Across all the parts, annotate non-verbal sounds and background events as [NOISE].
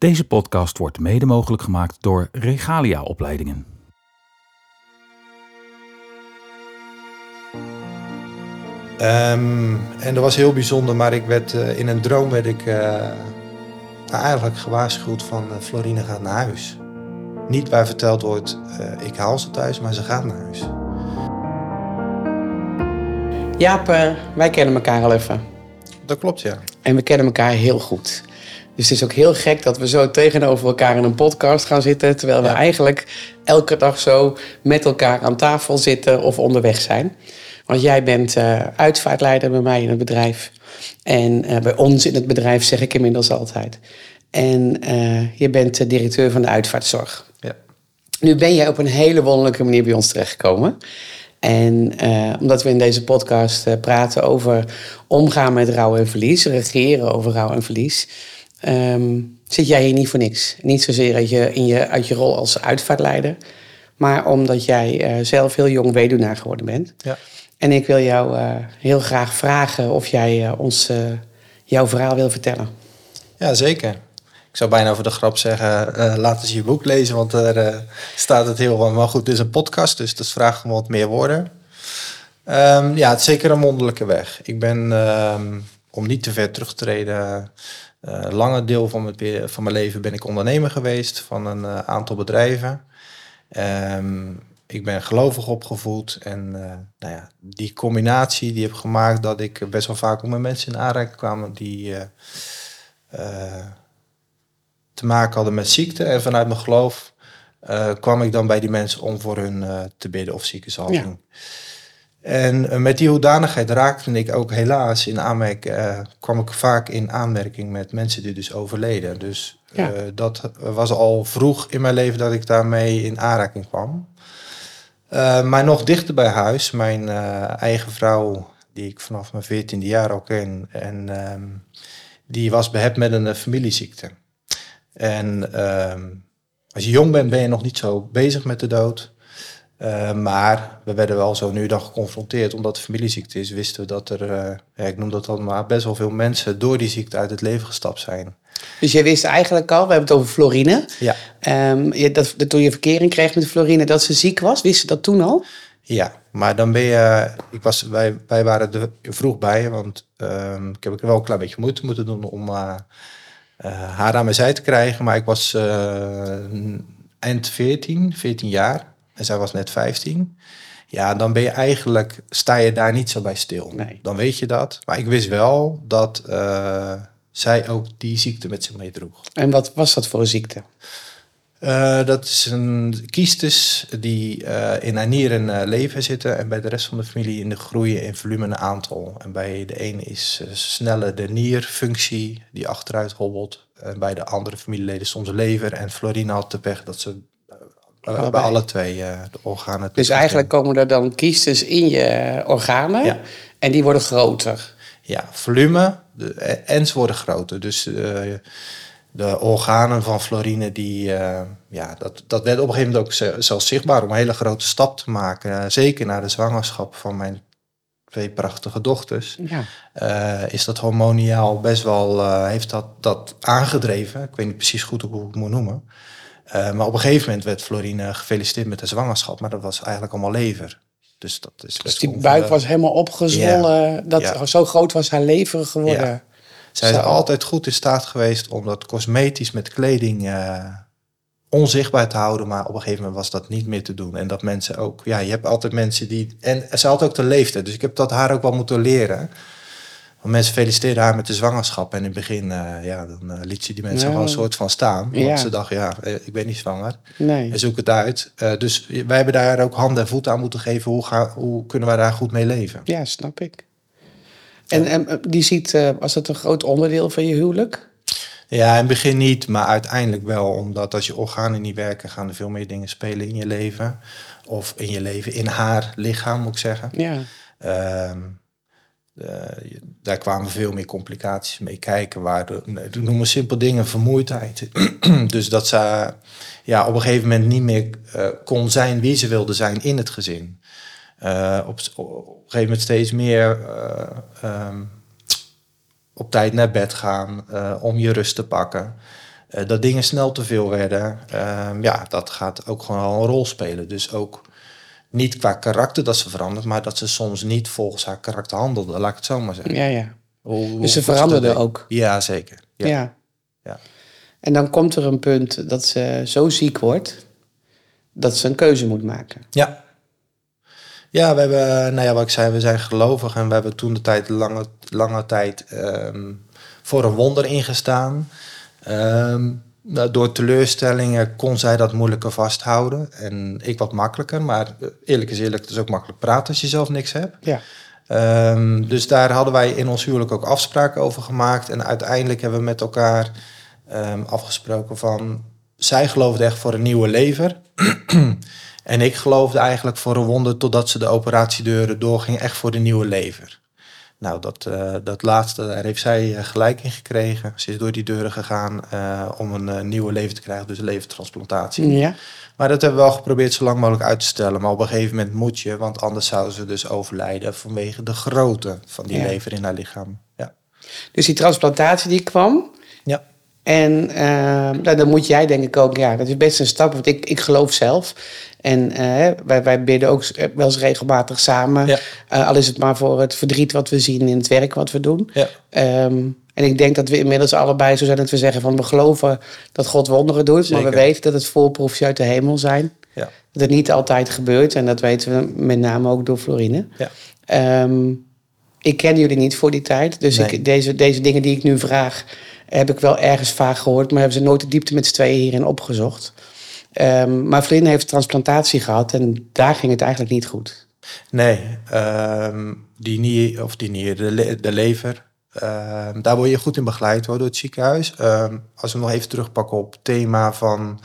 Deze podcast wordt mede mogelijk gemaakt door Regalia Opleidingen. Ehm, en dat was heel bijzonder, maar ik werd, eh, in een droom werd ik eh, eigenlijk gewaarschuwd van uh, Florine gaat naar huis. Niet waar verteld wordt, ik haal ze thuis, maar ze gaat naar huis. Jaap, wij kennen elkaar al even. Dat klopt, ja. En we kennen elkaar heel goed. Dus het is ook heel gek dat we zo tegenover elkaar in een podcast gaan zitten. Terwijl we eigenlijk elke dag zo met elkaar aan tafel zitten of onderweg zijn. Want jij bent uh, uitvaartleider bij mij in het bedrijf. En uh, bij ons in het bedrijf zeg ik inmiddels altijd. En uh, je bent directeur van de uitvaartzorg. Ja. Nu ben jij op een hele wonderlijke manier bij ons terechtgekomen. En omdat we in deze podcast praten over omgaan met rouw en verlies, regeren over rouw en verlies, um, zit jij hier niet voor niks. Niet zozeer uit je, in je, uit je rol als uitvaartleider, maar omdat jij zelf heel jong weduwnaar geworden bent. Ja. En ik wil jou uh, heel graag vragen of jij uh, ons jouw verhaal wil vertellen. Ja, zeker. Ik zou bijna over de grap zeggen, laat eens je boek lezen, want daar staat het heel... Maar goed, dit is een podcast, dus dat vraagt om wat meer woorden. Um, ja, het is zeker een mondelijke weg. Ik ben, um, om niet te ver terug te treden... lange deel van mijn, van mijn leven ben ik ondernemer geweest van een aantal bedrijven. Um, ik ben gelovig opgevoed en uh, nou ja, die combinatie die heb gemaakt dat ik best wel vaak ook met mensen in aanraking kwam die uh, uh, te maken hadden met ziekte. En vanuit mijn geloof kwam ik dan bij die mensen om voor hun te bidden of ziekenzalving. Ja. En met die hoedanigheid raakte ik ook helaas in aanmerking, kwam ik vaak in aanmerking met mensen die dus overleden. Dus ja. dat was al vroeg in mijn leven dat ik daarmee in aanraking kwam. Uh, maar nog dichter bij huis, mijn eigen vrouw, die ik vanaf mijn veertiende jaar al ken, en um, die was behept met een familieziekte. En um, als je jong bent, ben je nog niet zo bezig met de dood. Maar we werden wel zo nu dan geconfronteerd, omdat het familieziekte is, wisten we dat er, ja, ik noem dat dan maar, best wel veel mensen door die ziekte uit het leven gestapt zijn. Dus je wist eigenlijk al, we hebben het over Florine. Ja. Um, je, dat, dat, toen je verkering kreeg met Florine, dat ze ziek was. Wist ze dat toen al? Ja, maar dan ben je. Ik was, wij, wij waren er vroeg bij, want um, ik heb er wel een klein beetje moeite moeten doen om uh, uh, haar aan mijn zij te krijgen. Maar ik was eind 14, 14 jaar en zij was net 15. Ja, dan ben je eigenlijk, sta je daar niet zo bij stil. Nee. Dan weet je dat. Maar ik wist wel dat zij ook die ziekte met zich meedroeg. En wat was dat voor een ziekte? Uh, dat is een kiestus die uh, in haar nieren uh, leven zitten en bij de rest van de familie in de groeien in volume en aantal. En bij de ene is sneller de nierfunctie die achteruit hobbelt. En bij de andere familieleden soms lever. En Florina had de pech dat ze bij alle twee de organen... Dus eigenlijk komen er dan kiestus in je organen ja. en die worden groter. Ja, volume de, en ze worden groter. Dus de organen van Florine, die, uh, ja, dat, dat werd op een gegeven moment ook zelfs zichtbaar om een hele grote stap te maken. Uh, zeker na de zwangerschap van mijn twee prachtige dochters. Ja. is dat hormoniaal best wel, heeft dat, dat aangedreven. Ik weet niet precies goed hoe ik het moet noemen. Maar op een gegeven moment werd Florine gefeliciteerd met de zwangerschap. Maar dat was eigenlijk allemaal lever. Dus, dat is dus die buik was helemaal opgezwollen. Ja. Dat, ja. Zo groot was haar lever geworden. Ja. Zij is altijd goed in staat geweest om dat cosmetisch met kleding uh, onzichtbaar te houden. Maar op een gegeven moment was dat niet meer te doen. En dat mensen ook, ja, je hebt altijd mensen die. En ze had ook de leeftijd. Dus ik heb dat haar ook wel moeten leren. Want mensen feliciteerden haar met de zwangerschap. En in het begin, uh, ja, dan uh, liet je die mensen Ja. gewoon een soort van staan. Want Ja. ze dachten, ja, eh, ik ben niet zwanger. Nee. En zoek het uit. Uh, dus wij hebben daar ook handen en voeten aan moeten geven. Hoe, ga, hoe kunnen wij daar goed mee leven? Ja, snap ik. En, en die ziet, was dat een groot onderdeel van je huwelijk? Ja, in het begin niet, maar uiteindelijk wel. Omdat als je organen niet werken, gaan er veel meer dingen spelen in je leven. Of in je leven, in haar lichaam moet ik zeggen. Ja. Uh, uh, daar kwamen veel meer complicaties mee kijken. Waar de, noem maar simpel dingen, vermoeidheid. [CLEARS THROAT] dus dat ze ja, op een gegeven moment niet meer uh, kon zijn wie ze wilde zijn in het gezin. Uh, op, een gegeven moment steeds meer um, op tijd naar bed gaan om je rust te pakken. eh, dat dingen snel te veel werden. Ehm, ja, dat gaat ook gewoon al een rol spelen. Dus ook niet qua karakter dat ze verandert, maar dat ze soms niet volgens haar karakter handelde, laat ik het zo maar zeggen. Ja, ja. Hoe- Dus ze veranderde ook. Ja, zeker. Ja. Ja. Ja. En dan komt er een punt dat ze zo ziek wordt dat ze een keuze moet maken. Ja. Ja, we hebben, nou ja, wat ik zei, we zijn gelovig en we hebben toen de tijd, lange, lange tijd, ehm, voor een wonder ingestaan. Nou, door teleurstellingen kon zij dat moeilijker vasthouden en ik wat makkelijker. Maar eerlijk is eerlijk, het is ook makkelijk praten als je zelf niks hebt. Ja. Ehm, dus daar hadden wij in ons huwelijk ook afspraken over gemaakt. En uiteindelijk hebben we met elkaar ehm, afgesproken van... Zij geloofde echt voor een nieuwe lever. [CLEARS THROAT] en ik geloofde eigenlijk voor een wonder totdat ze de operatiedeuren doorging. Echt voor de nieuwe lever. Nou, dat, eh, dat laatste, daar heeft zij eh, gelijk in gekregen. Ze is door die deuren gegaan eh, om een nieuwe leven te krijgen. Dus een levertransplantatie. Ja. Maar dat hebben we wel geprobeerd zo lang mogelijk uit te stellen. Maar op een gegeven moment moet je, want anders zouden ze dus overlijden vanwege de grootte van die Ja. lever in haar lichaam. Ja. Dus die transplantatie die kwam. Ja. En eh, nou, dan moet jij denk ik ook, ja, dat is best een stap. Want ik, ik geloof zelf. En eh, wij, wij bidden ook wel eens regelmatig samen. Ja. Eh, al is het maar voor het verdriet wat we zien in het werk wat we doen. Ja. Ehm, en ik denk dat we inmiddels allebei zo zijn dat we zeggen van we geloven dat God wonderen doet. Maar we weten dat het voorproefjes uit de hemel zijn. Ja. Dat het niet altijd gebeurt. En dat weten we met name ook door Florine. Ja. Ehm, ik ken jullie niet voor die tijd. Dus Nee. ik, deze, deze dingen die ik nu vraag, heb ik wel ergens vaak gehoord. Maar hebben ze nooit de diepte met z'n tweeën hierin opgezocht. Ehm, maar Florine heeft transplantatie gehad. En daar ging het eigenlijk niet goed. Nee, ehm, die nier, of die nier, de, le- de lever, ehm, daar word je goed in begeleid hoor, door het ziekenhuis. Als we nog even terugpakken op het thema van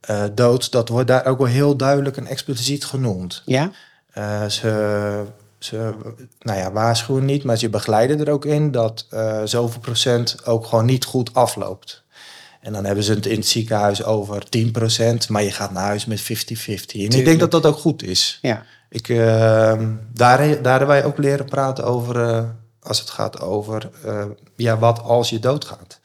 eh, dood, dat wordt daar ook wel heel duidelijk en expliciet genoemd. Ja? Eh, ze, ze nou ja, waarschuwen niet, maar ze begeleiden er ook in dat eh zoveel procent ook gewoon niet goed afloopt. En dan hebben ze het in het ziekenhuis over 10 procent, maar je gaat naar huis met 50-50. En ik denk dat dat ook goed is. Ja. Ik, eh, daar, daar hebben wij ook leren praten over, eh, als het gaat over, eh, ja, wat als je doodgaat.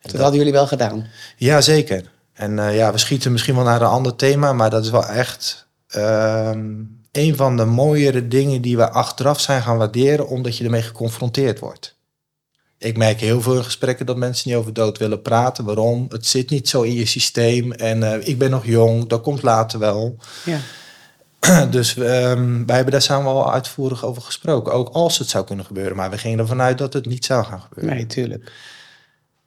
Dat hadden jullie wel gedaan. Ja, zeker. En ja, we schieten misschien wel naar een ander thema, maar dat is wel echt ehm, een van de mooiere dingen die we achteraf zijn gaan waarderen, omdat je ermee geconfronteerd wordt. Ik merk heel veel in gesprekken dat mensen niet over dood willen praten. Waarom? Het zit niet zo in je systeem en eh, ik ben nog jong, dat komt later wel. Ja. [CLEARS THROAT] Dus ehm, wij hebben daar samen al uitvoerig over gesproken, ook als het zou kunnen gebeuren. Maar we gingen ervan uit dat het niet zou gaan gebeuren. Nee, tuurlijk.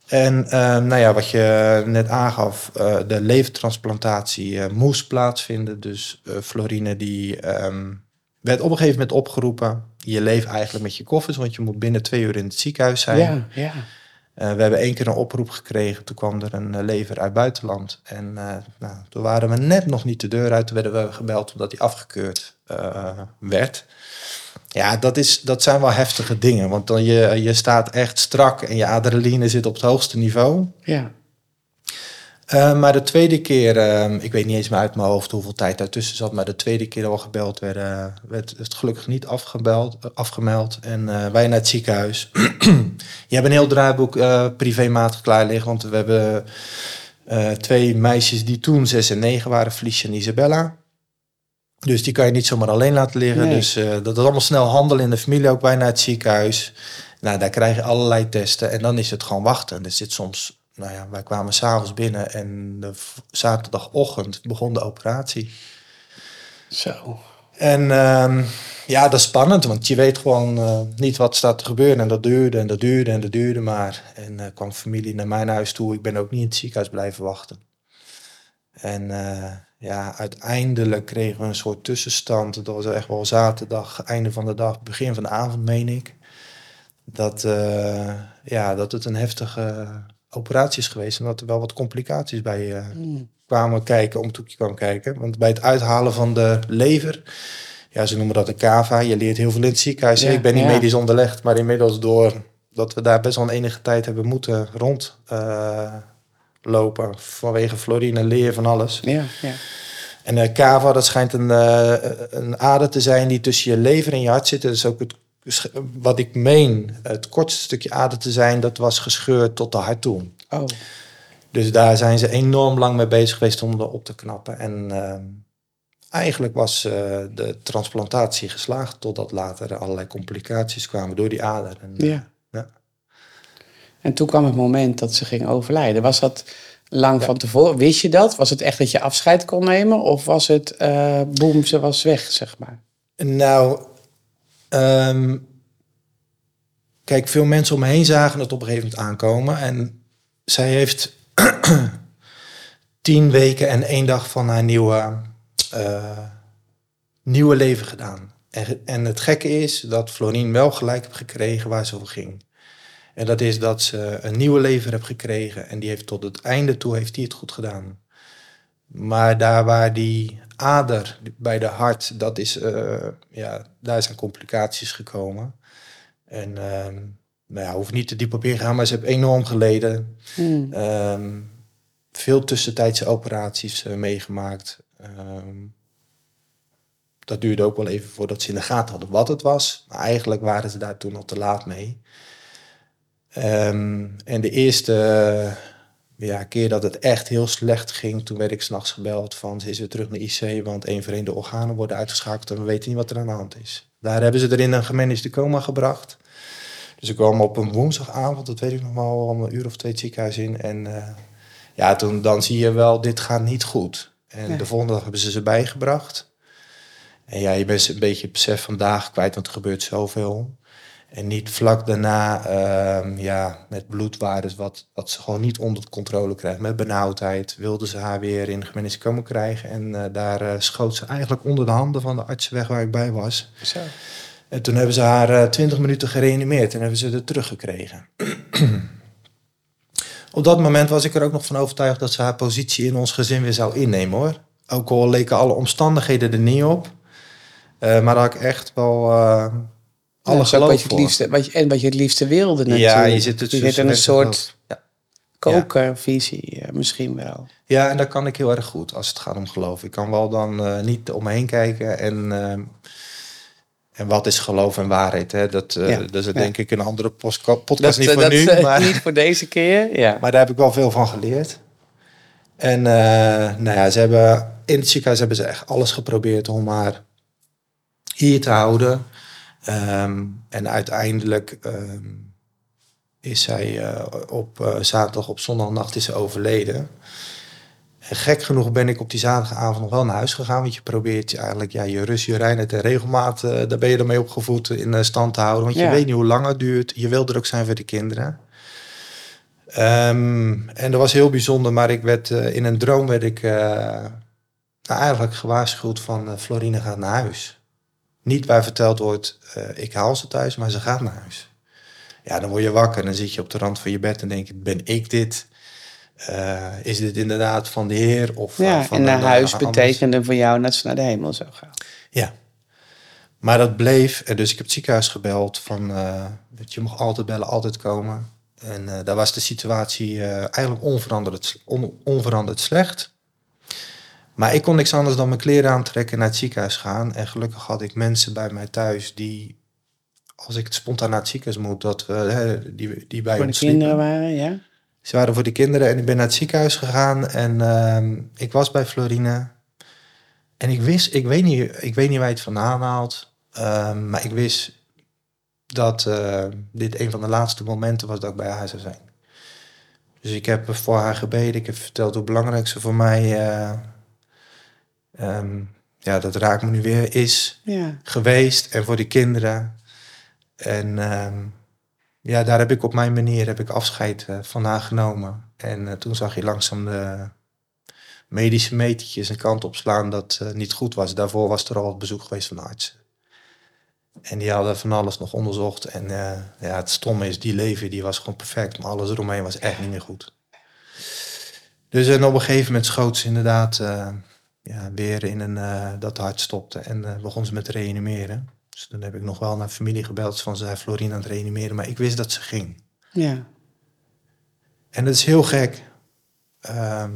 En ehm, nou ja, wat je net aangaf, eh, de levertransplantatie eh, moest plaatsvinden. Dus eh, Florine die ehm, werd op een gegeven moment opgeroepen. Je leeft eigenlijk met je koffers, want je moet binnen twee uur in het ziekenhuis zijn. Ja, ja. We hebben één keer een oproep gekregen. Toen kwam er een lever uit buitenland. En nou, toen waren we net nog niet de deur uit. Toen werden we gebeld omdat hij afgekeurd werd. Ja, dat, is, dat zijn wel heftige dingen. Want dan je, je staat echt strak en je adrenaline zit op het hoogste niveau. Ja. Eh, maar de tweede keer, eh, ik weet niet eens meer uit mijn hoofd hoeveel tijd daartussen zat, maar de tweede keer we gebeld werden, werd het gelukkig niet afgebeld, eh, afgemeld. En eh, wij naar het ziekenhuis. [CLEARS THROAT] je hebt een heel draaiboek eh privématig klaar liggen, want we hebben eh, twee meisjes die toen 6 en 9 waren, Felicia en Isabella. Dus die kan je niet zomaar alleen laten liggen. Nee. Dus eh, dat is allemaal snel handelen in de familie, ook bij naar het ziekenhuis. Nou, daar krijg je allerlei testen en dan is het gewoon wachten. Er zit soms, nou ja, wij kwamen s'avonds binnen en de zaterdagochtend begon de operatie. Zo. En ehm, ja, dat is spannend, want je weet gewoon eh, niet wat staat te gebeuren. En dat duurde en dat duurde en dat duurde maar. En eh, kwam familie naar mijn huis toe. Ik ben ook niet in het ziekenhuis blijven wachten. En eh, ja, uiteindelijk kregen we een soort tussenstand. Dat was echt wel zaterdag, einde van de dag, begin van de avond, meen ik. Dat, eh, ja, dat het een heftige operatie is geweest. En dat er wel wat complicaties bij eh, Mm. kwamen kijken, om het hoekje kwam kijken. Want bij het uithalen van de lever, ja, ze noemen dat een cava. Je leert heel veel in het ziekenhuis. Ja, ik ben niet ja. medisch onderlegd, maar inmiddels door dat we daar best wel een enige tijd hebben moeten rond eh, lopen. Vanwege Florine, leer van alles. Ja, ja. En eh cava, dat schijnt een, eh, een ader te zijn die tussen je lever en je hart zit. Dat is ook het, wat ik meen, het kortste stukje ader te zijn, dat was gescheurd tot de hart toe. Oh. Dus daar zijn ze enorm lang mee bezig geweest om dat op te knappen. En ehm, eigenlijk was eh, de transplantatie geslaagd totdat later allerlei complicaties kwamen door die ader. En, eh, Ja. En toen kwam het moment dat ze ging overlijden. Was dat lang van tevoren? Wist je dat? Was het echt dat je afscheid kon nemen? Of was het, eh boem, ze was weg, zeg maar? Nou, ehm, kijk, veel mensen om me heen zagen het op een gegeven moment aankomen. En zij heeft [CLEARS THROAT] tien weken en één dag van haar nieuwe, eh, nieuwe leven gedaan. En, en het gekke is dat Florien wel gelijk heeft gekregen waar ze over ging. En dat is dat ze een nieuwe lever heeft gekregen. En die heeft tot het einde toe heeft die het goed gedaan. Maar daar waar die ader bij de hart, dat is, eh, ja, daar zijn complicaties gekomen. En ehm, nou ja, hoef niet te diep op ingaan, maar ze heeft enorm geleden. Hmm. Ehm, veel tussentijdse operaties eh, meegemaakt. Ehm, dat duurde ook wel even voordat ze in de gaten hadden wat het was. Maar eigenlijk waren ze daar toen al te laat mee. Ehm, en de eerste eh, ja, keer dat het echt heel slecht ging, toen werd ik s'nachts gebeld van ze is weer terug naar IC, want één voor één de organen worden uitgeschakeld en we weten niet wat er aan de hand is. Daar hebben ze er in een gemanaged coma gebracht. Dus ik kwam op een woensdagavond, dat weet ik nog wel, om een uur of twee het ziekenhuis in. En eh, ja, toen, dan zie je wel, dit gaat niet goed. En Nee. de volgende dag hebben ze ze bijgebracht. En ja, je bent een beetje het besef vandaag kwijt, want er gebeurt zoveel. En niet vlak daarna ehm, ja, met bloedwaardes, wat, wat ze gewoon niet onder controle krijgt. Met benauwdheid wilden ze haar weer in gemeente komen krijgen. En eh, daar eh, schoot ze eigenlijk onder de handen van de artsen weg waar ik bij was. Zo. En toen hebben ze haar eh, 20 minuten gereanimeerd en hebben ze er teruggekregen. [CLEARS THROAT] Op dat moment was ik er ook nog van overtuigd dat ze haar positie in ons gezin weer zou innemen hoor. Ook al leken alle omstandigheden er niet op. Maar had ik echt wel eh alle Ja, wat je het liefste, wat je, en wat je het liefste wilde natuurlijk. Ja, je zit het je zo zit in een soort Ja. kokervisie eh, misschien wel. Ja, en dat kan ik heel erg goed als het gaat om geloof. Ik kan wel dan eh, niet om me heen kijken en, ehm, en wat is geloof en waarheid. Hè? Dat, Ja, dat is ja. denk ik een andere podcast niet voor dat, nu. maar, niet voor deze keer. Ja. maar daar heb ik wel veel van geleerd. En nou ja, ze hebben, in het ziekenhuis hebben ze echt alles geprobeerd om haar hier te houden. Ehm, en uiteindelijk ehm, is zij eh, op eh, zaterdag, op zondagnacht is ze overleden. En gek genoeg ben ik op die zaterdagavond nog wel naar huis gegaan. Want je probeert je eigenlijk ja, je rust, je reinheid en regelmaat, eh, daar ben je ermee opgevoed in stand te houden. Want je weet niet hoe lang het duurt. Je wil er ook zijn voor de kinderen. Ehm, en dat was heel bijzonder, maar ik werd in een droom werd ik nou, eigenlijk gewaarschuwd van Florine gaat naar huis. Niet waar verteld wordt, eh, ik haal ze thuis, maar ze gaat naar huis. Ja, dan word je wakker en dan zit je op de rand van je bed en denk je, ben ik dit? Eh, is dit inderdaad van de Heer? Of, ja, van en naar huis eh, anders? betekende voor jou dat ze naar de hemel zou gaan. Ja. Maar dat bleef. En dus ik heb het ziekenhuis gebeld van, dat je mag altijd bellen, altijd komen. En daar was de situatie eigenlijk onveranderd, on- onveranderd slecht. Maar ik kon niks anders dan mijn kleren aantrekken en naar het ziekenhuis gaan. En gelukkig had ik mensen bij mij thuis die, als ik spontaan naar het ziekenhuis moet, dat we, hè, die, die bij Voor de kinderen waren, ja. Ze waren voor de kinderen en ik ben naar het ziekenhuis gegaan en ehm, ik was bij Florine. En ik wist, ik weet niet, ik weet niet waar je het vandaan haalt, ehm, maar ik wist dat eh, dit een van de laatste momenten was dat ik bij haar zou zijn. Dus ik heb voor haar gebeden, ik heb verteld hoe belangrijk ze voor mij, eh, ehm, ja, dat raakt me nu weer, is ja. geweest en voor de kinderen. En ehm, ja, daar heb ik op mijn manier heb ik afscheid eh, van haar genomen. En eh, toen zag je langzaam de medische metertjes een kant op slaan dat eh, niet goed was. Daarvoor was er al wat bezoek geweest van de artsen. En die hadden van alles nog onderzocht. En ja, het stomme is, die leven die was gewoon perfect. Maar alles eromheen was echt niet meer goed. Dus en op een gegeven moment schoot ze inderdaad ja, weer in een, eh, dat hart stopte. En eh, begon ze met reanimeren. Dus toen heb ik nog wel naar familie gebeld van ze zei Florine aan het reanimeren. Maar ik wist dat ze ging. ja. En dat is heel gek. Ehm,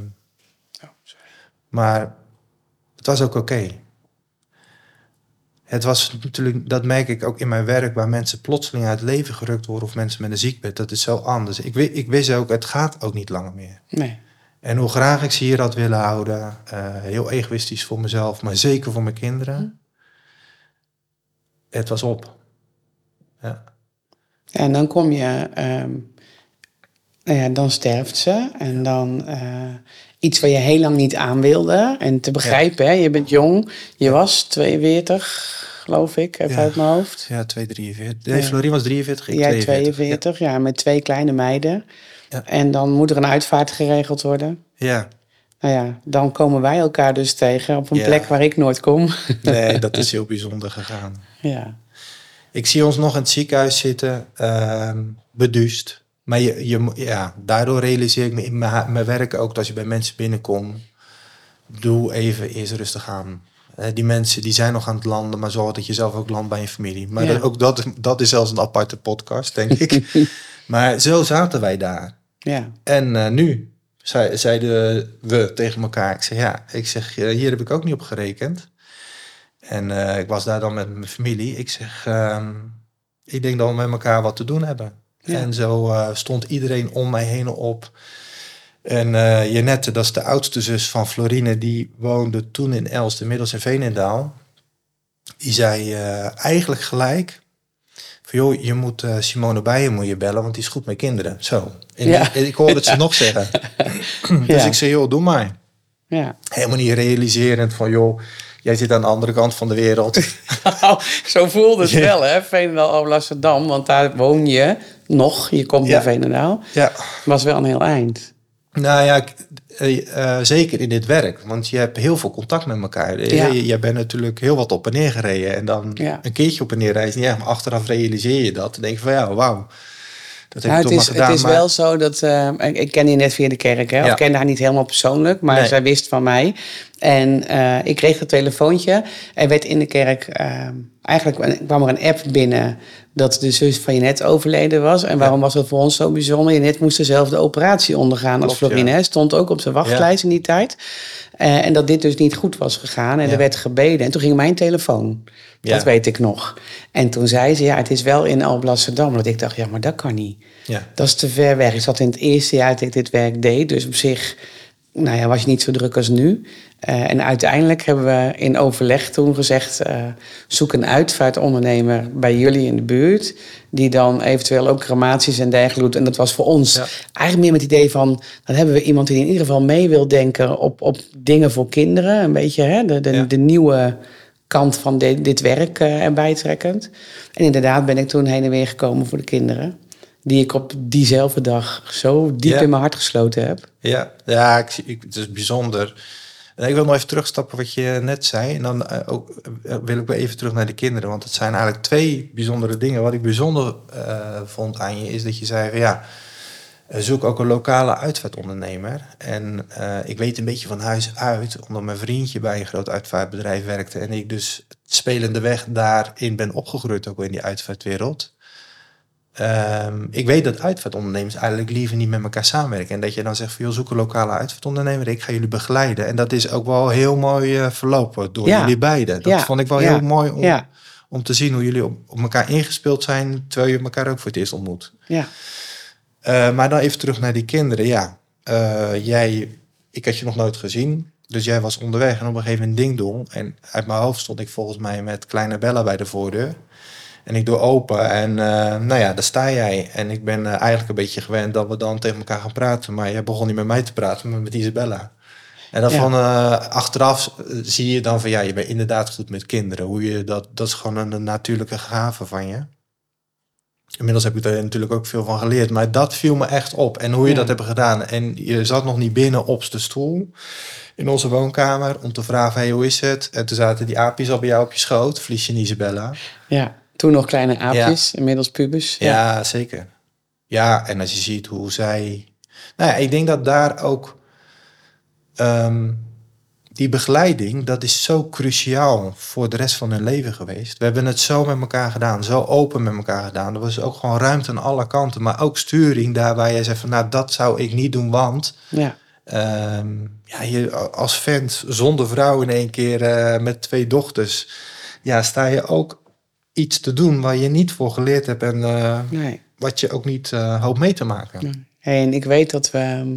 maar het was ook oké. het was natuurlijk, dat merk ik ook in mijn werk, waar mensen plotseling uit het leven gerukt worden of mensen met een ziekbed. Dat is zo anders. Ik, ik wist ook, het gaat ook niet langer meer. Nee. En hoe graag ik ze hier had willen houden, eh, heel egoïstisch voor mezelf, maar zeker voor mijn kinderen. Het was op. Ja. En dan kom je, ehm, nou ja, dan sterft ze. En dan eh, iets waar je heel lang niet aan wilde. En te begrijpen, hè, je bent jong. Je was 42, geloof ik, even Ja. uit mijn hoofd. Ja, 243. Nee, Ja. Florien was 43, ik Jij 42. 42, ja. met twee kleine meiden. Ja. En dan moet er een uitvaart geregeld worden. Ja. Nou ja, dan komen wij elkaar dus tegen op een Ja. plek waar ik nooit kom. Nee, dat is [LAUGHS] heel bijzonder gegaan. ja. Ik zie ons nog in het ziekenhuis zitten, ehm beduust. Maar je, je, ja, daardoor realiseer ik me in mijn, werk ook, dat als je bij mensen binnenkomt, doe even eerst rustig aan. Eh, die mensen die zijn nog aan het landen, maar zorg dat je zelf ook landt bij je familie. Maar Ja. dat, ook dat, dat is zelfs een aparte podcast, denk ik. [LAUGHS] maar zo zaten wij daar. Ja. En eh, nu zei- zeiden we tegen elkaar, ik zeg ja, ik zeg, eh, hier heb ik ook niet op gerekend. En eh, ik was daar dan met mijn familie. Ik zeg, ehm, ik denk dat we met elkaar wat te doen hebben. Ja. En zo stond iedereen om mij heen op. En eh Janette, dat is de oudste zus van Florine, die woonde toen in Elst, inmiddels in Veenendaal. Die zei eigenlijk gelijk, van joh, je moet eh, Simone Bijen moet je bellen, want die is goed met kinderen. Zo. En Ja. die- ik hoorde het ze nog zeggen. [LAUGHS] Dus ik zei, joh, doe maar. ja. Helemaal niet realiserend van, joh, jij zit aan de andere kant van de wereld. [LAUGHS] Nou, zo voelde het wel, hè? Veenendaal, Alblasserdam. Want daar woon je nog. Je komt Ja. naar Veenendaal. ja. was wel een heel eind. Nou ja, ik- eh, eh, zeker in dit werk. Want je hebt heel veel contact met elkaar. Eh, Ja. Je, jij bent natuurlijk heel wat op en neer gereden. En dan Ja. een keertje op en neer rijden. Ja, maar achteraf realiseer je dat. Dan denk je van ja, wauw. Dat heb Nou, je het toch is, maar gedaan. het is maar- wel zo dat... ik, ik ken die net via de kerk, hè? Ja. ik ken haar niet helemaal persoonlijk. Maar Nee. zij wist van mij. En ik kreeg een telefoontje. Er werd in de kerk... eh, eigenlijk kwam er een app binnen... dat de zus van Jenet overleden was. En waarom was dat voor ons zo bijzonder? Jenet moest dezelfde operatie ondergaan als Florine. ja. Stond ook op zijn wachtlijst in die tijd. Eh, en dat dit dus niet goed was gegaan. En er werd gebeden. En toen ging mijn telefoon. Dat weet ik nog. En toen zei ze, ja, het is wel in Alblasserdam. Dat ik dacht, ja, maar dat kan niet. Ja. Dat is te ver weg. Ik zat in het eerste jaar dat ik dit werk deed. Dus op zich nou ja, was je niet zo druk als nu. Eh, en uiteindelijk hebben we in overleg toen gezegd... eh, zoek een uitvaartondernemer bij jullie in de buurt... die dan eventueel ook crematies en dergelijke doet. En dat was voor ons Ja. eigenlijk meer met het idee van... dan hebben we iemand die in ieder geval mee wil denken op, op dingen voor kinderen. Een beetje hè, de, de, Ja. de nieuwe kant van dit, dit werk eh, erbij trekkend. En inderdaad ben ik toen heen en weer gekomen voor de kinderen. Die ik op diezelfde dag zo diep Ja. in mijn hart gesloten heb. Ja, ja ik, ik, het is bijzonder. En ik wil nog even terugstappen wat je net zei. En dan eh, ook, eh, wil ik weer even terug naar de kinderen. Want het zijn eigenlijk twee bijzondere dingen. Wat ik bijzonder eh, vond aan je is dat je zei van ja, zoek ook een lokale uitvaartondernemer. En ik weet een beetje van huis uit, omdat mijn vriendje bij een groot uitvaartbedrijf werkte. En ik dus spelende weg daarin ben opgegroeid, ook in die uitvaartwereld. Ehm, ik weet dat uitvaartondernemers eigenlijk liever niet met elkaar samenwerken. En dat je dan zegt van, joh, zoek een lokale uitvaartondernemer. Ik ga jullie begeleiden. En dat is ook wel heel mooi eh, verlopen door Ja. jullie beiden. Dat Ja. vond ik wel Ja. heel mooi om, om te zien hoe jullie op, op elkaar ingespeeld zijn... terwijl je elkaar ook voor het eerst ontmoet. ja, Eh, maar dan even terug naar die kinderen. Ja, eh, jij, ik had je nog nooit gezien. Dus jij was onderweg en op een gegeven moment ding dong. En uit mijn hoofd stond ik volgens mij met kleine Bella bij de voordeur. En ik doe open en eh, nou ja, daar sta jij. En ik ben eh, eigenlijk een beetje gewend dat we dan tegen elkaar gaan praten. Maar jij begon niet met mij te praten, maar met Isabella. En dan Ja. van eh, achteraf zie je dan van ja, je bent inderdaad goed met kinderen. Hoe je dat, dat is gewoon een, natuurlijke gave van je. Inmiddels heb ik er natuurlijk ook veel van geleerd. Maar dat viel me echt op. En hoe je Ja. dat hebt gedaan. En je zat nog niet binnen op de stoel in onze woonkamer om te vragen, hey, hoe is het? En toen zaten die aapjes al bij jou op je schoot, Vliesje en Isabella. ja. Toen nog kleine aapjes, inmiddels pubers. Ja. zeker. Ja, en als je ziet hoe zij... Nou ja, ik denk dat daar ook... ehm, die begeleiding, dat is zo cruciaal voor de rest van hun leven geweest. We hebben het zo met elkaar gedaan, zo open met elkaar gedaan. Er was ook gewoon ruimte aan alle kanten, maar ook sturing daar waar jij zegt van, nou, dat zou ik niet doen, want... ja. Ehm, ja, je als vent zonder vrouw in één keer eh, met twee dochters. ja, sta je ook iets te doen waar je niet voor geleerd hebt en eh, Nee. wat je ook niet eh, hoopt mee te maken. Nee. Hey, en ik weet dat we ehm,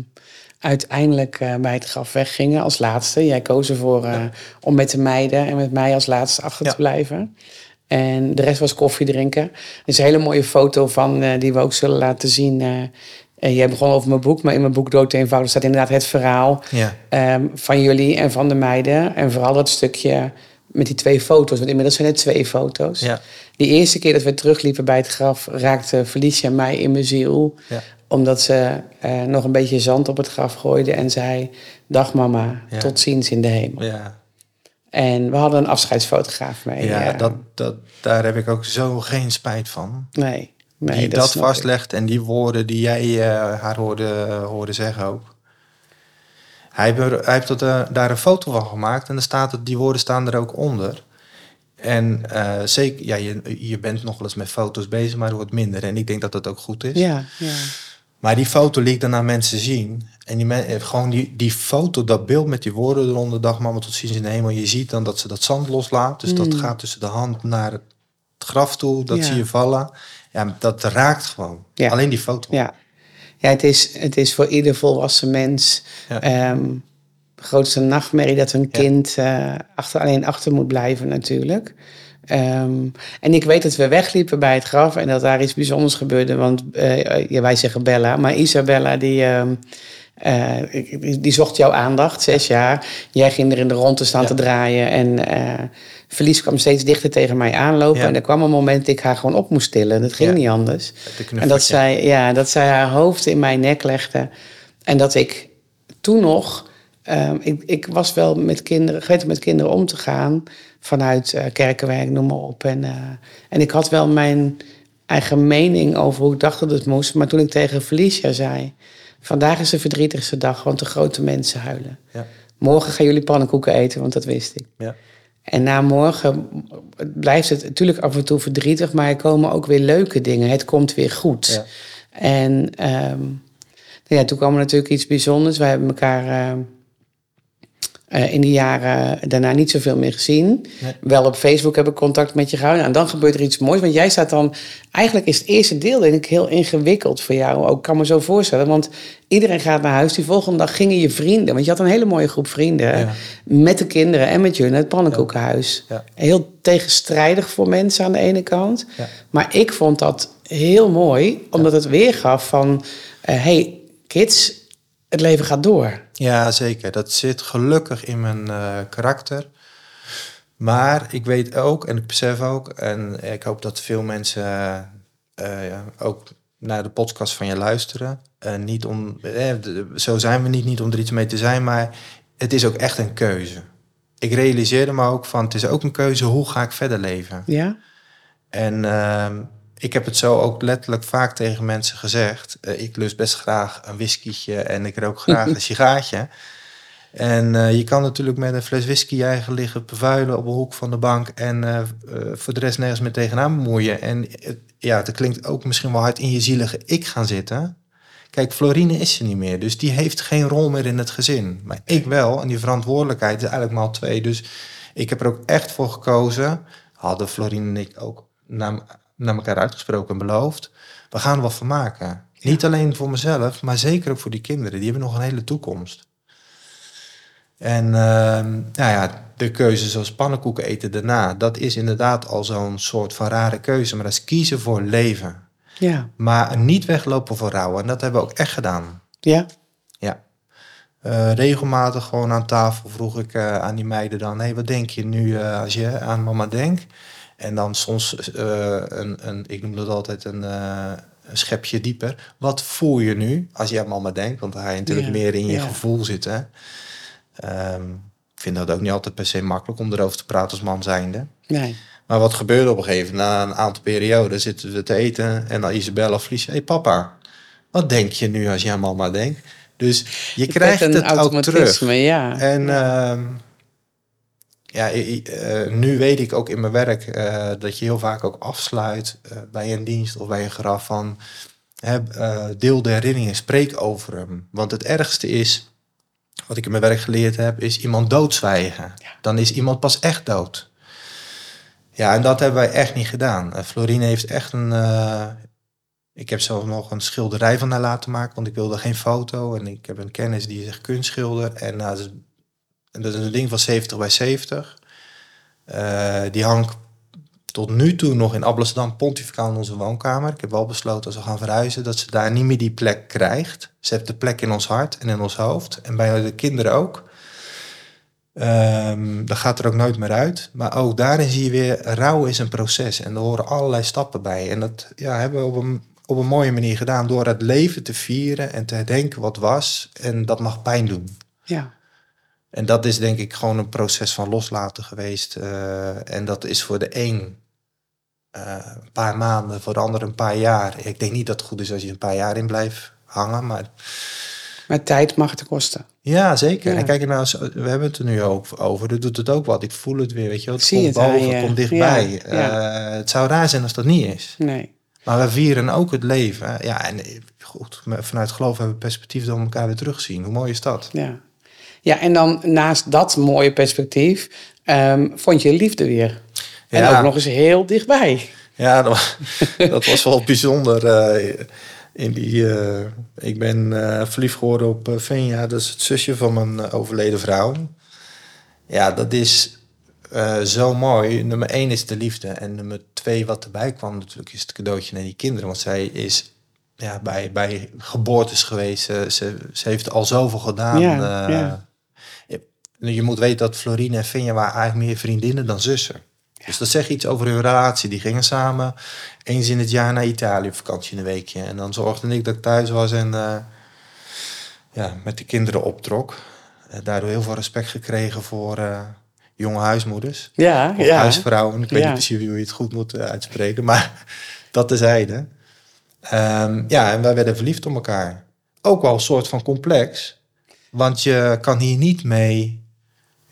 uiteindelijk eh, bij het graf weggingen als laatste. Jij koos ervoor om met de meiden en met mij als laatste achter Ja. te blijven. En de rest was koffie drinken. Er is een hele mooie foto van die we ook zullen laten zien. eh, jij begon over mijn boek, maar in mijn boek Dood eenvoudig staat inderdaad het verhaal Ja, ehm, van jullie en van de meiden. En vooral dat stukje met die twee foto's, want inmiddels zijn het twee foto's. ja, Die eerste keer dat we terugliepen bij het graf, raakte Felicia mij in mijn ziel. ja. Omdat ze eh, nog een beetje zand op het graf gooide en zei: Dag mama, Ja. tot ziens in de hemel. ja. En we hadden een afscheidsfotograaf mee. ja dat, dat, daar heb ik ook zo geen spijt van. Nee, nee die dat, ik. vastlegt en die woorden die jij eh, haar hoorde, hoorde zeggen ook. Hij, heeft er- hij heeft er, eh, daar een foto van gemaakt en dan staat het, die woorden staan er ook onder. En eh, zeker, ja, je, je bent nog wel eens met foto's bezig, maar het wordt minder. En ik denk dat dat ook goed is. Ja, ja. Maar die foto liet dan aan mensen zien. En die men, eh, gewoon die, die foto, dat beeld met die woorden eronder, dag mama tot ziens in de hemel. Je ziet dan dat ze dat zand loslaat. Dus dat gaat tussen de hand naar het graf toe. Dat Mm. Ja. zie je vallen. Ja, dat raakt gewoon. Ja. Alleen die foto. ja. Ja het, is, het is voor ieder volwassen mens Ja. ehm, de grootste nachtmerrie dat een kind eh, achter, alleen achter moet blijven natuurlijk. Ehm, en ik weet dat we wegliepen bij het graf en dat daar iets bijzonders gebeurde. Want eh, ja, wij zeggen Bella, maar Isabella die, ehm, eh, die, die zocht jouw aandacht, zes jaar. Jij ging er in de rondte staan Ja. te draaien en Verlies kwam steeds dichter tegen mij aanlopen. Ja. En er kwam een moment dat ik haar gewoon op moest tillen. Dat ging Ja. niet anders. De En dat zij, ja, dat zij haar hoofd in mijn nek legde. En dat ik toen nog... ehm, ik, ik was wel met kinderen, gewend om met kinderen om te gaan. Vanuit eh, kerkenwerk, noem maar op. En, eh, en ik had wel mijn eigen mening over hoe ik dacht dat het moest. Maar toen ik tegen Felicia zei... Vandaag is de verdrietigste dag, want de grote mensen huilen. Ja. Morgen gaan jullie pannenkoeken eten, want dat wist ik. Ja. En na morgen blijft het natuurlijk af en toe verdrietig, maar er komen ook weer leuke dingen. Het komt weer goed. Ja. En ehm, nou ja, toen kwam er natuurlijk iets bijzonders. We hebben elkaar ehm, eh, in de jaren daarna niet zoveel meer gezien. Nee. Wel op Facebook heb ik contact met je gehouden. En dan gebeurt er iets moois. Want jij staat dan... Eigenlijk is het eerste deel denk ik heel ingewikkeld voor jou. Ook kan me zo voorstellen. Want iedereen gaat naar huis. Die volgende dag gingen je vrienden. Want je had een hele mooie groep vrienden. Ja. Met de kinderen en met jullie naar het pannenkoekenhuis. Ja. Heel tegenstrijdig voor mensen aan de ene kant. Maar ik vond dat heel mooi. Omdat het weergaf van... eh hey, kids, het leven gaat door. Ja, zeker. Dat zit gelukkig in mijn eh, karakter. Maar ik weet ook en ik besef ook, en ik hoop dat veel mensen eh, ja, ook naar de podcast van je luisteren. Niet om, eh, zo zijn we niet, niet om er iets mee te zijn, maar het is ook echt een keuze. Ik realiseerde me ook van, het is ook een keuze, hoe ga ik verder leven? Ja? En ehm, ik heb het zo ook letterlijk vaak tegen mensen gezegd. Eh, ik lust best graag een whiskietje en ik rook graag een sigaartje. En eh, je kan natuurlijk met een fles whisky eigen liggen bevuilen op een hoek van de bank en eh, voor de rest nergens meer tegenaan bemoeien. En ja, het klinkt ook misschien wel hard in je zielige ik gaan zitten. Kijk, Florine is er niet meer, dus die heeft geen rol meer in het gezin. Maar ik wel, en die verantwoordelijkheid is eigenlijk maar twee. Dus ik heb er ook echt voor gekozen. Hadden Florine en ik ook naar elkaar uitgesproken en beloofd. We gaan er wat van maken. Niet alleen voor mezelf, maar zeker ook voor die kinderen. Die hebben nog een hele toekomst. En ehm, nou ja, de keuze zoals pannenkoeken eten daarna, dat is inderdaad al zo'n soort van rare keuze. Maar dat is kiezen voor leven. Ja. Maar niet weglopen voor rouw. En dat hebben we ook echt gedaan. Ja? Ja. Eh, regelmatig gewoon aan tafel vroeg ik eh, aan die meiden dan... hé, wat denk je nu eh, als je aan mama denkt? En dan soms, eh, een, een, ik noem dat altijd een, eh, een schepje dieper. Wat voel je nu als je aan mama denkt? Want dan ga je natuurlijk meer in je gevoel zitten. Ehm, ik vind dat ook niet altijd per se makkelijk om erover te praten als man zijnde. Nee. Maar wat gebeurde op een gegeven moment? Na een aantal perioden zitten we te eten en dan Isabella Felicia... hé hey papa, wat denk je nu als je aan mama denkt? Dus je, krijgt het ook terug. ja. En ehm, ja, i- eh, nu weet ik ook in mijn werk eh, dat je heel vaak ook afsluit eh, bij een dienst of bij een graf van deel de herinneringen, spreek over hem. Want het ergste is, wat ik in mijn werk geleerd heb, is iemand doodzwijgen. Dan is iemand pas echt dood. Ja, en dat hebben wij echt niet gedaan. Florine heeft echt een. Uh, ik heb zelf nog een schilderij van haar laten maken, want ik wilde geen foto. En ik heb een kennis die zegt kunstschilder. En uh, dat is een ding van 70 bij 70. die hangt tot nu toe nog in Amsterdam pontificaal in onze woonkamer. Ik heb wel besloten als we gaan verhuizen dat ze daar niet meer die plek krijgt. Ze heeft de plek in ons hart en in ons hoofd. En bij de kinderen ook. Um, dat gaat er ook nooit meer uit. Maar ook daarin zie je weer, rouw is een proces. En er horen allerlei stappen bij. En dat ja, hebben we op een, op een mooie manier gedaan. Door het leven te vieren en te herdenken wat was. En dat mag pijn doen. Ja. En dat is denk ik gewoon een proces van loslaten geweest. Uh, en dat is voor de een uh, een paar maanden, voor de ander een paar jaar. Ik denk niet dat het goed is als je een paar jaar in blijft hangen. Maar, maar tijd mag het kosten. Ja, zeker. Ja. En kijk, nou, we hebben het er nu ook over. Dat doet het ook wat. Ik voel het weer, weet je wel. Het komt het boven, het komt dichtbij. Ja. Uh, het zou raar zijn als dat niet is. Nee. Maar we vieren ook het leven. Ja, en goed, vanuit geloof hebben we perspectief dat we elkaar weer terugzien. Hoe mooi is dat? Ja. Ja, en dan naast dat mooie perspectief um, vond je liefde weer. En ook nog eens heel dichtbij. Ja, [LAUGHS] dat, was- dat was wel bijzonder. eh, in die, eh, ik ben eh, verliefd geworden op Venja, dat is het zusje van mijn overleden vrouw. Ja, dat is zo mooi. Nummer één is de liefde. En nummer twee, wat erbij kwam natuurlijk, is het cadeautje naar die kinderen. Want zij is ja, bij, bij geboortes geweest. Ze, ze, ze heeft al zoveel gedaan. Ja, ja. Je, moet weten dat Florine en Venja waren eigenlijk meer vriendinnen dan zussen. Dus dat zegt iets over hun relatie. Die gingen samen eens in het jaar naar Italië op vakantie een weekje. En dan zorgde ik dat ik thuis was en eh, ja, met de kinderen optrok. Eh, daardoor heel veel respect gekregen voor eh, jonge huismoeders. Ja, Of ja. huisvrouwen. Ik weet Ja. niet precies hoe je het goed moet uitspreken. Maar [LAUGHS] dat tezijde. Ehm ja, en wij werden verliefd op elkaar. Ook wel een soort van complex. Want je kan hier niet mee...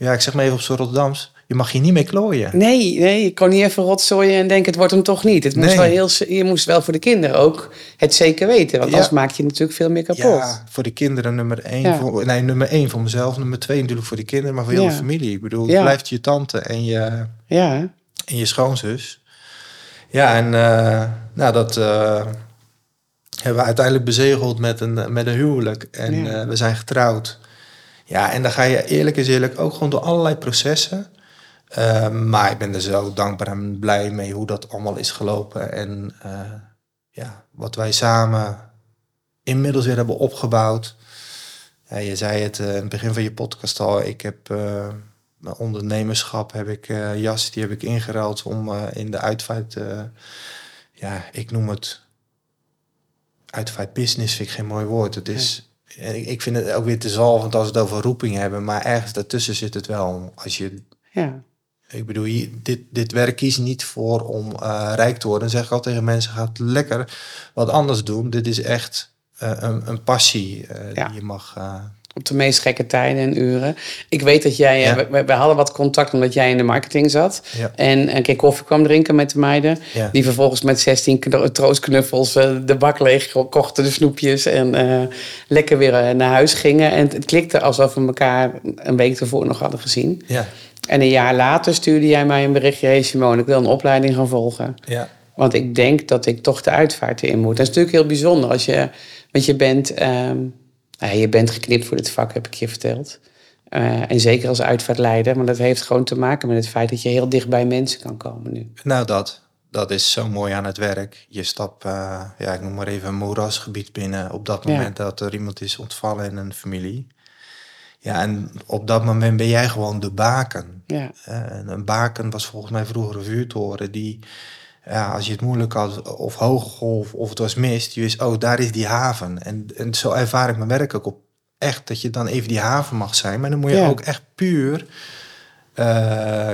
Ja, ik zeg maar even op z'n Rotterdams. Je mag hier niet mee klooien. Nee, nee, je kon niet even rotzooien en denken het wordt hem toch niet. Het moest Nee. wel heel, je moest wel voor de kinderen ook het zeker weten. Want Ja. anders maak je natuurlijk veel meer kapot. Ja, voor de kinderen nummer één. Ja. Voor, nee, nummer één voor mezelf. Nummer twee natuurlijk voor de kinderen, maar voor heel de familie. Ik bedoel, het blijft je tante en je, Ja, en je schoonzus. Ja, en eh, nou, dat eh, hebben we uiteindelijk bezegeld met een, met een huwelijk. En eh, we zijn getrouwd. Ja, en dan ga je eerlijk is eerlijk ook gewoon door allerlei processen. Eh, maar ik ben er zo dankbaar en blij mee hoe dat allemaal is gelopen. En eh, ja, wat wij samen inmiddels weer hebben opgebouwd. Je zei het eh, in het begin van je podcast al. Ik heb eh, mijn ondernemerschap, heb ik jas, die heb ik ingeruild om in de uitvaart. ja, ik noem het uitvaart business, vind ik geen mooi woord. Het is, en ik, vind het ook weer te zalvend als we het over roeping hebben. Maar ergens daartussen zit het wel. Als je ja. ik bedoel, je, dit, dit werk kies niet voor om eh, rijk te worden. Dan zeg ik altijd tegen mensen, ga lekker wat anders doen. Dit is echt eh, een, een passie eh, Ja. die je mag... Op de meest gekke tijden en uren. Ik weet dat jij, Ja. eh, we, we hadden wat contact omdat jij in de marketing zat. Ja. En een keer koffie kwam drinken met de meiden. Ja. Die vervolgens met 16 kno- troostknuffels eh, de bak leeg kochten, de snoepjes. En eh, lekker weer naar huis gingen. En het klikte alsof we elkaar een week ervoor nog hadden gezien. ja, En een jaar later stuurde jij mij een berichtje. Hey Simone, ik wil een opleiding gaan volgen. ja, Want ik denk dat ik toch de uitvaart in moet. Dat is natuurlijk heel bijzonder als je, want je bent, ehm, ja, je bent geknipt voor dit vak, heb ik je verteld. Eh, en zeker als uitvaartleider, maar dat heeft gewoon te maken met het feit dat je heel dicht bij mensen kan komen nu. nou dat. Dat is zo mooi aan het werk. Je stapt, eh, ja, ik noem maar even een moerasgebied binnen. Op dat Ja. moment dat er iemand is ontvallen in een familie. Ja, en op dat moment ben jij gewoon de baken. Ja, en een baken was volgens mij vroeger een vuurtoren die, ja, als je het moeilijk had, of hoge golf, of het was mist, je wist, oh, daar is die haven. En, en zo ervaar ik mijn werk ook op. Echt, dat je dan even die haven mag zijn. Maar dan moet je Ja. ook echt puur. eh,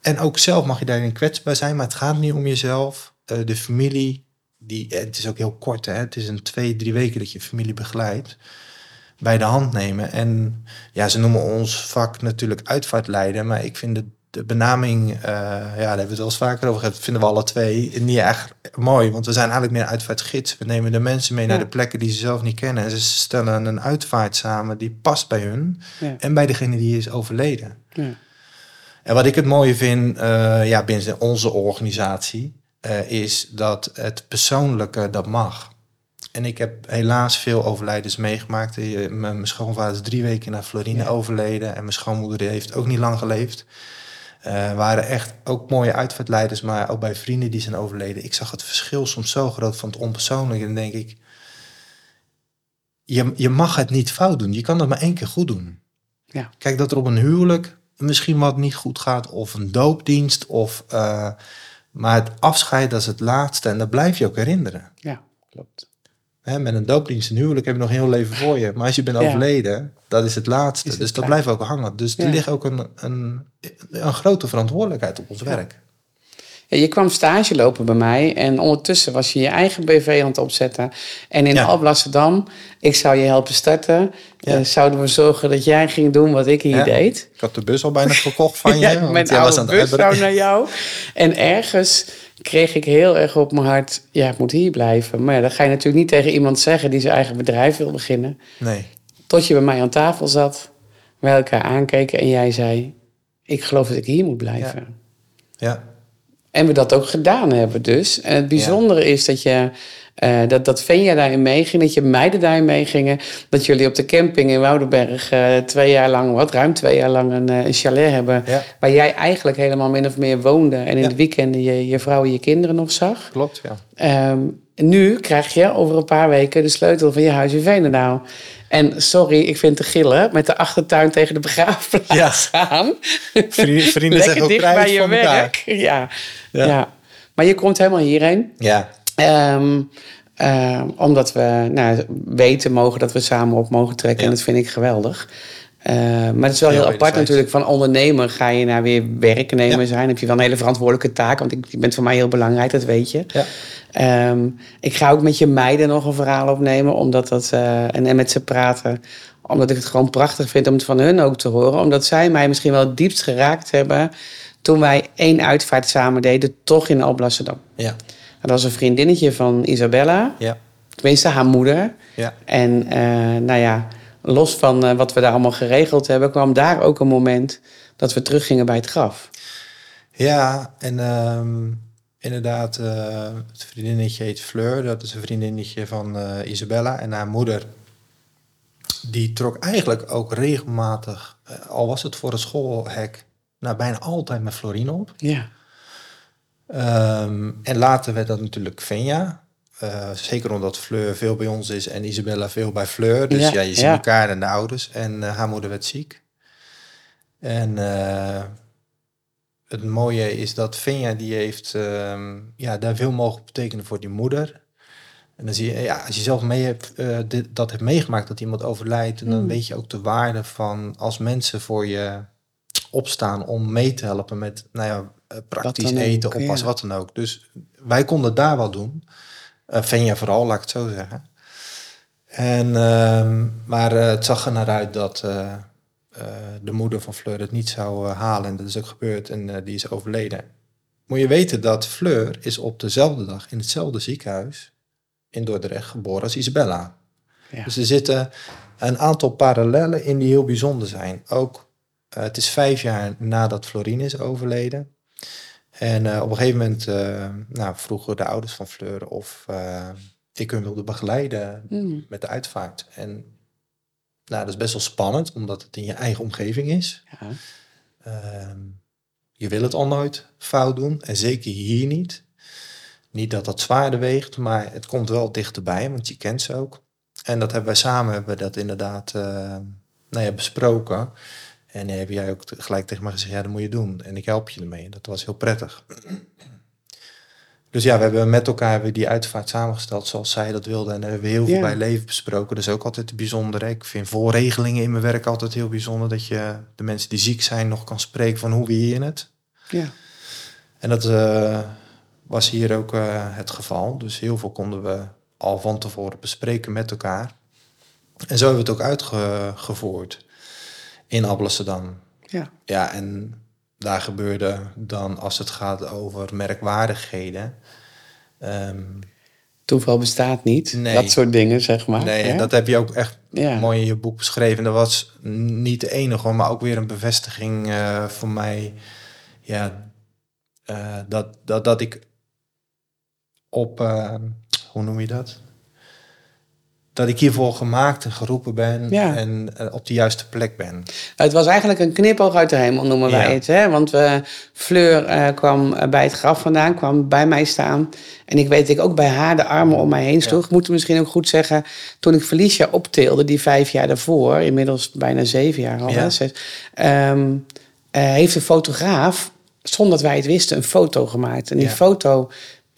en ook zelf mag je daarin kwetsbaar zijn, maar het gaat niet om jezelf. Eh, de familie, die, eh, het is ook heel kort, hè? het is een twee, drie weken dat je familie begeleidt. Bij de hand nemen. En ja, ze noemen ons vak natuurlijk uitvaartleider, maar ik vind de, de benaming, eh, ja, daar hebben we het wel eens vaker over gehad, vinden we alle twee niet echt mooi. Want we zijn eigenlijk meer uitvaartgids. We nemen de mensen mee naar de plekken die ze zelf niet kennen. En ze stellen een uitvaart samen die past bij hun ja, en bij degene die is overleden. ja. En wat ik het mooie vind eh, ja, binnen onze organisatie, eh, is dat het persoonlijke dat mag. En ik heb helaas veel overlijdens meegemaakt. Mijn schoonvader is drie weken na Florine overleden. En mijn schoonmoeder heeft ook niet lang geleefd. Eh waren echt ook mooie uitvaartleiders, maar ook bij vrienden die zijn overleden. Ik zag het verschil soms zo groot van het onpersoonlijke. En denk ik, je, je mag het niet fout doen. Je kan het maar één keer goed doen. Ja. Kijk, dat er op een huwelijk misschien wat niet goed gaat, of een doopdienst, of, eh, maar het afscheid dat is het laatste en dat blijf je ook herinneren. Ja, klopt. Hè, met een doopdienst en huwelijk heb je nog een heel leven voor je. Maar als je bent Ja. overleden, dat is het laatste. Is het dus dat blijft ook hangen. Dus er ligt ook een, een, een grote verantwoordelijkheid op ons werk. Ja, je kwam stage lopen bij mij en ondertussen was je je eigen BV aan het opzetten. En in Ja. Alblasserdam, ik zou je helpen starten, Ja. eh, zouden we zorgen dat jij ging doen wat ik hier Ja. deed. Ik had de bus al bijna gekocht van [LAUGHS] je. Ja, mijn was oude aan bus zou naar jou. En ergens kreeg ik heel erg op mijn hart, ja, ik moet hier blijven. Maar ja, dat ga je natuurlijk niet tegen iemand zeggen die zijn eigen bedrijf wil beginnen. Nee. Tot je bij mij aan tafel zat, wij elkaar aankeken en jij zei, ik geloof dat ik hier moet blijven. Ja. En we dat ook gedaan hebben dus. En het bijzondere is dat je... eh, dat, dat Venja daarin meeging, dat je meiden daarin meegingen. Dat jullie op de camping in Woudenberg eh, twee jaar lang, wat ruim twee jaar lang, een, eh, een chalet hebben. Ja. Waar jij eigenlijk helemaal min of meer woonde. En in Ja. de weekenden je, je vrouw en je kinderen nog zag. Klopt, ja. Ehm, nu krijg je over een paar weken de sleutel van je huis in Veenendaal. En sorry, ik vind te gillen met de achtertuin tegen de begraafplaats aan. Vrienden, vrienden Lekker zeggen ook dicht bij je werk. Ja. Ja. Ja. Maar je komt helemaal hierheen. Ja. Ehm, ehm, omdat we nou, weten mogen dat we samen op mogen trekken. Ja. En dat vind ik geweldig. Eh, maar het is wel Heel heel, apart natuurlijk. Van ondernemer ga je naar weer werknemer Ja. zijn. heb je wel een hele verantwoordelijke taak. Want ik, je bent voor mij heel belangrijk, dat weet je. Ja. Ehm, ik ga ook met je meiden nog een verhaal opnemen. Omdat dat, eh, en, en met ze praten. Omdat ik het gewoon prachtig vind om het van hun ook te horen. Omdat zij mij misschien wel het diepst geraakt hebben. Toen wij één uitvaart samen deden. Toch in Alblasserdam. Ja. Dat was een vriendinnetje van Isabella. Ja. Tenminste, haar moeder. Ja. En eh, nou ja, los van eh, wat we daar allemaal geregeld hebben... kwam daar ook een moment dat we teruggingen bij het graf. Ja, en ehm, inderdaad, eh, het vriendinnetje heet Fleur. Dat is een vriendinnetje van eh, Isabella. En haar moeder, die trok eigenlijk ook regelmatig, al was het voor een schoolhek, nou, bijna altijd met Florine op. Ja, Ehm, en later werd dat natuurlijk Venja. Eh, zeker omdat Fleur veel bij ons is en Isabella veel bij Fleur. Dus Ja, ja, je ziet ja. elkaar en de ouders. En eh, haar moeder werd ziek. En eh, het mooie is dat Venja die heeft ehm, ja, daar veel mogen betekenen voor die moeder. En dan zie je, ja, als je zelf mee hebt, dit, dat hebt meegemaakt dat iemand overlijdt, dan Mm. weet je ook de waarde van als mensen voor je opstaan om mee te helpen met nou ja, praktisch ook, eten, oppassen, ja. wat dan ook. Dus wij konden daar wel doen. Venja vooral, laat ik het zo zeggen. En, ehm, maar eh, het zag er naar uit dat eh, eh, de moeder van Fleur het niet zou eh, halen. En dat is ook gebeurd en eh, die is overleden. Moet je weten dat Fleur is op dezelfde dag in hetzelfde ziekenhuis in Dordrecht geboren als Isabella. Ja. Dus er zitten een aantal parallellen in die heel bijzonder zijn. Ook, eh, het is vijf jaar nadat Florine is overleden. En eh, op een gegeven moment eh, nou, vroegen de ouders van Fleur of eh, ik hun wilde begeleiden Mm. met de uitvaart. En nou, dat is best wel spannend, omdat het in je eigen omgeving is. ja. Ehm, je wil het al nooit fout doen. En zeker hier niet. Niet dat dat zwaarder weegt, maar het komt wel dichterbij, want je kent ze ook. En dat hebben wij samen hebben we dat inderdaad nou ja, besproken. En heb jij ook gelijk tegen mij gezegd, ja, dat moet je doen. En ik help je ermee. Dat was heel prettig. Dus ja, we hebben met elkaar hebben die uitvaart samengesteld zoals zij dat wilde. En daar hebben we heel veel Ja. bij leven besproken. Dat is ook altijd bijzonder. Ik vind voorregelingen in mijn werk altijd heel bijzonder. Dat je de mensen die ziek zijn nog kan spreken van hoe wie je het. ja. En dat eh, was hier ook eh, het geval. Dus heel veel konden we al van tevoren bespreken met elkaar. En zo hebben we het ook uitgevoerd in Alblasserdam. ja. Ja, en daar gebeurde dan, als het gaat over merkwaardigheden... ehm, toeval bestaat niet. Nee. Dat soort dingen, zeg maar. Nee, en hè? dat heb je ook echt Ja. mooi in je boek beschreven. Dat was niet de enige, maar ook weer een bevestiging eh, voor mij. Ja, eh, dat, dat, dat ik op, eh, hoe noem je dat? Dat ik hiervoor gemaakt en geroepen ben Ja. en eh, op de juiste plek ben. Het was eigenlijk een knipoog uit de hemel, noemen wij Ja. het. Hè? Want we, Fleur eh, kwam eh, bij het graf vandaan, kwam bij mij staan. En ik weet dat ik ook bij haar de armen om mij heen sloeg. Ik moet misschien ook goed zeggen, toen ik Felicia optilde, die vijf jaar daarvoor, inmiddels bijna zeven jaar al, Ja. hè, zes, ehm, eh, heeft de fotograaf, zonder dat wij het wisten, een foto gemaakt. En die foto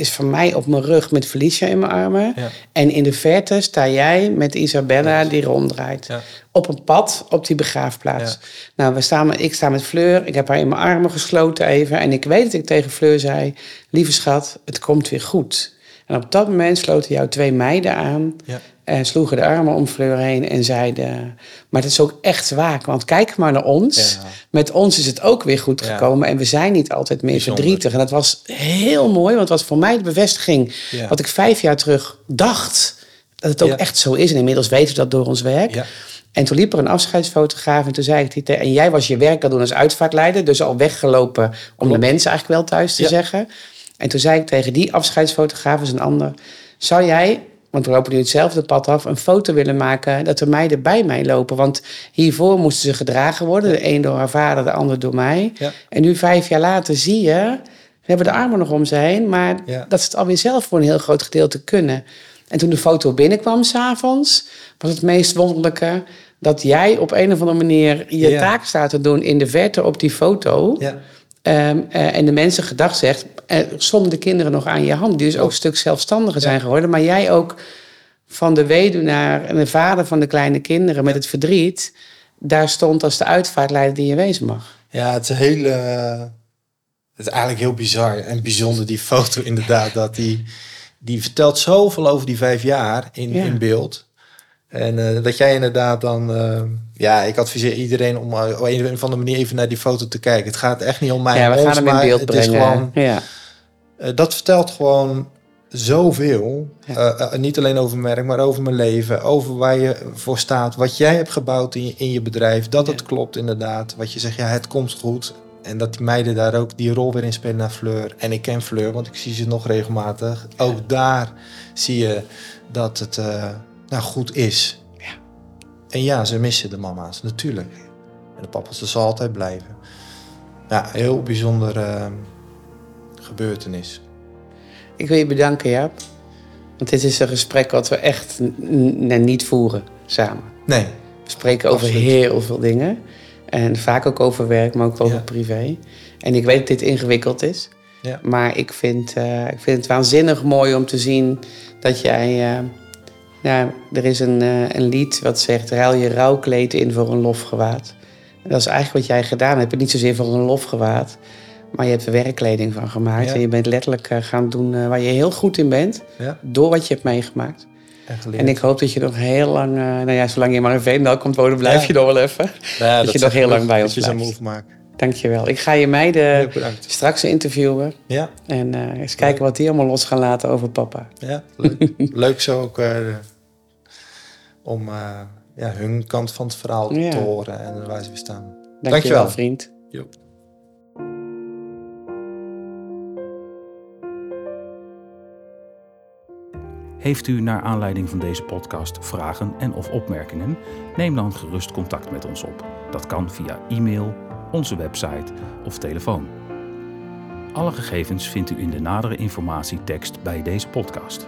is van mij op mijn rug met Felicia in mijn armen. Ja. En in de verte sta jij met Isabella die ronddraait. Ja. Op een pad op die begraafplaats. Nou, we staan, ik sta met Fleur. Ik heb haar in mijn armen gesloten even. En ik weet dat ik tegen Fleur zei... Lieve schat, het komt weer goed. En op dat moment sloten jouw twee meiden aan... Ja. En sloegen de armen om Fleur heen en zeiden... Maar het is ook echt waak, want kijk maar naar ons. Ja. Met ons is het ook weer goed Ja. gekomen. En we zijn niet altijd meer Bijzonder. verdrietig. En dat was heel mooi, want het was voor mij de bevestiging... Wat ik vijf jaar terug dacht... dat het ook echt zo is. En inmiddels weten we dat door ons werk. En toen liep er een afscheidsfotograaf en toen zei ik... En jij was je werk al doen als uitvaartleider... dus al weggelopen om de mensen eigenlijk wel thuis te zeggen. En toen zei ik tegen die afscheidsfotograaf, is een ander... zou jij, want we lopen nu hetzelfde pad af... een foto willen maken dat de meiden bij mij lopen? Want hiervoor moesten ze gedragen worden. De een door haar vader, de ander door mij. Ja. En nu vijf jaar later zie je... we hebben de armen nog om heen... maar Ja. dat ze het alweer zelf voor een heel groot gedeelte kunnen... En toen de foto binnenkwam s'avonds, was het meest wonderlijke dat jij op een of andere manier je Ja. taak staat te doen in de verte op die foto. Ja. Ehm, eh, en de mensen gedacht zegt, zonder de kinderen nog aan je hand, die dus ook een stuk zelfstandiger zijn geworden. Maar jij ook van de weduwnaar en de vader van de kleine kinderen met het verdriet, daar stond als de uitvaartleider die je wezen mag. Ja, het is heel. het is eigenlijk heel bizar en bijzonder, die foto inderdaad. Dat die, die vertelt zoveel over die vijf jaar in, Ja. in beeld. En eh, dat jij inderdaad dan. eh, ja, ik adviseer iedereen om eh, op een of andere manier even naar die foto te kijken. Het gaat echt niet om mij. ja, we en gaan ons, hem in maar beeld het brengen. Is gewoon, ja. dat vertelt gewoon zoveel. Ja. Niet alleen over mijn werk, maar over mijn leven. Over waar je voor staat. Wat jij hebt gebouwd in je, in je bedrijf. Dat het klopt inderdaad. Wat je zegt, ja, het komt goed. En dat die meiden daar ook die rol weer in spelen naar Fleur. En ik ken Fleur, want ik zie ze nog regelmatig. Ook daar zie je dat het nou, goed is. Ja. En ja, ze missen de mama's, natuurlijk. En de papa's, dat zal altijd blijven. Ja, heel bijzonder eh, gebeurtenis. Ik wil je bedanken, Jaap. Want dit is een gesprek wat we echt niet voeren samen. Nee, We spreken over Absoluut. heel veel dingen. En vaak ook over werk, maar ook over Ja. privé. En ik weet dat dit ingewikkeld is. Ja. Maar ik vind, eh, ik vind het waanzinnig mooi om te zien dat jij... eh, nou, er is een, eh, een lied wat zegt... ruil je rouwkleed in voor een lofgewaad. En dat is eigenlijk wat jij gedaan hebt. Niet zozeer voor een lofgewaad... maar je hebt er werkkleding van gemaakt. Ja. En je bent letterlijk eh, gaan doen eh, waar je heel goed in bent... ja. door wat je hebt meegemaakt. En ik hoop dat je nog heel lang, nou ja, zolang je maar in Veenendaal komt wonen, blijf Ja. je nog wel even. Ja, [LAUGHS] dat je nog heel lang bij ons Dat je blijft. maken. Dankjewel. Ik ga je meiden straks interviewen Ja, en eens kijken wat die allemaal los gaan laten over papa. ja leuk. leuk zo ook om eh, ja, hun kant van het verhaal Ja. te horen en waar ze weer staan. Dankjewel, Dankjewel. vriend. Jo. Heeft u naar aanleiding van deze podcast vragen en of opmerkingen? Neem dan gerust contact met ons op. Dat kan via e-mail, onze website of telefoon. Alle gegevens vindt u in de nadere informatietekst bij deze podcast.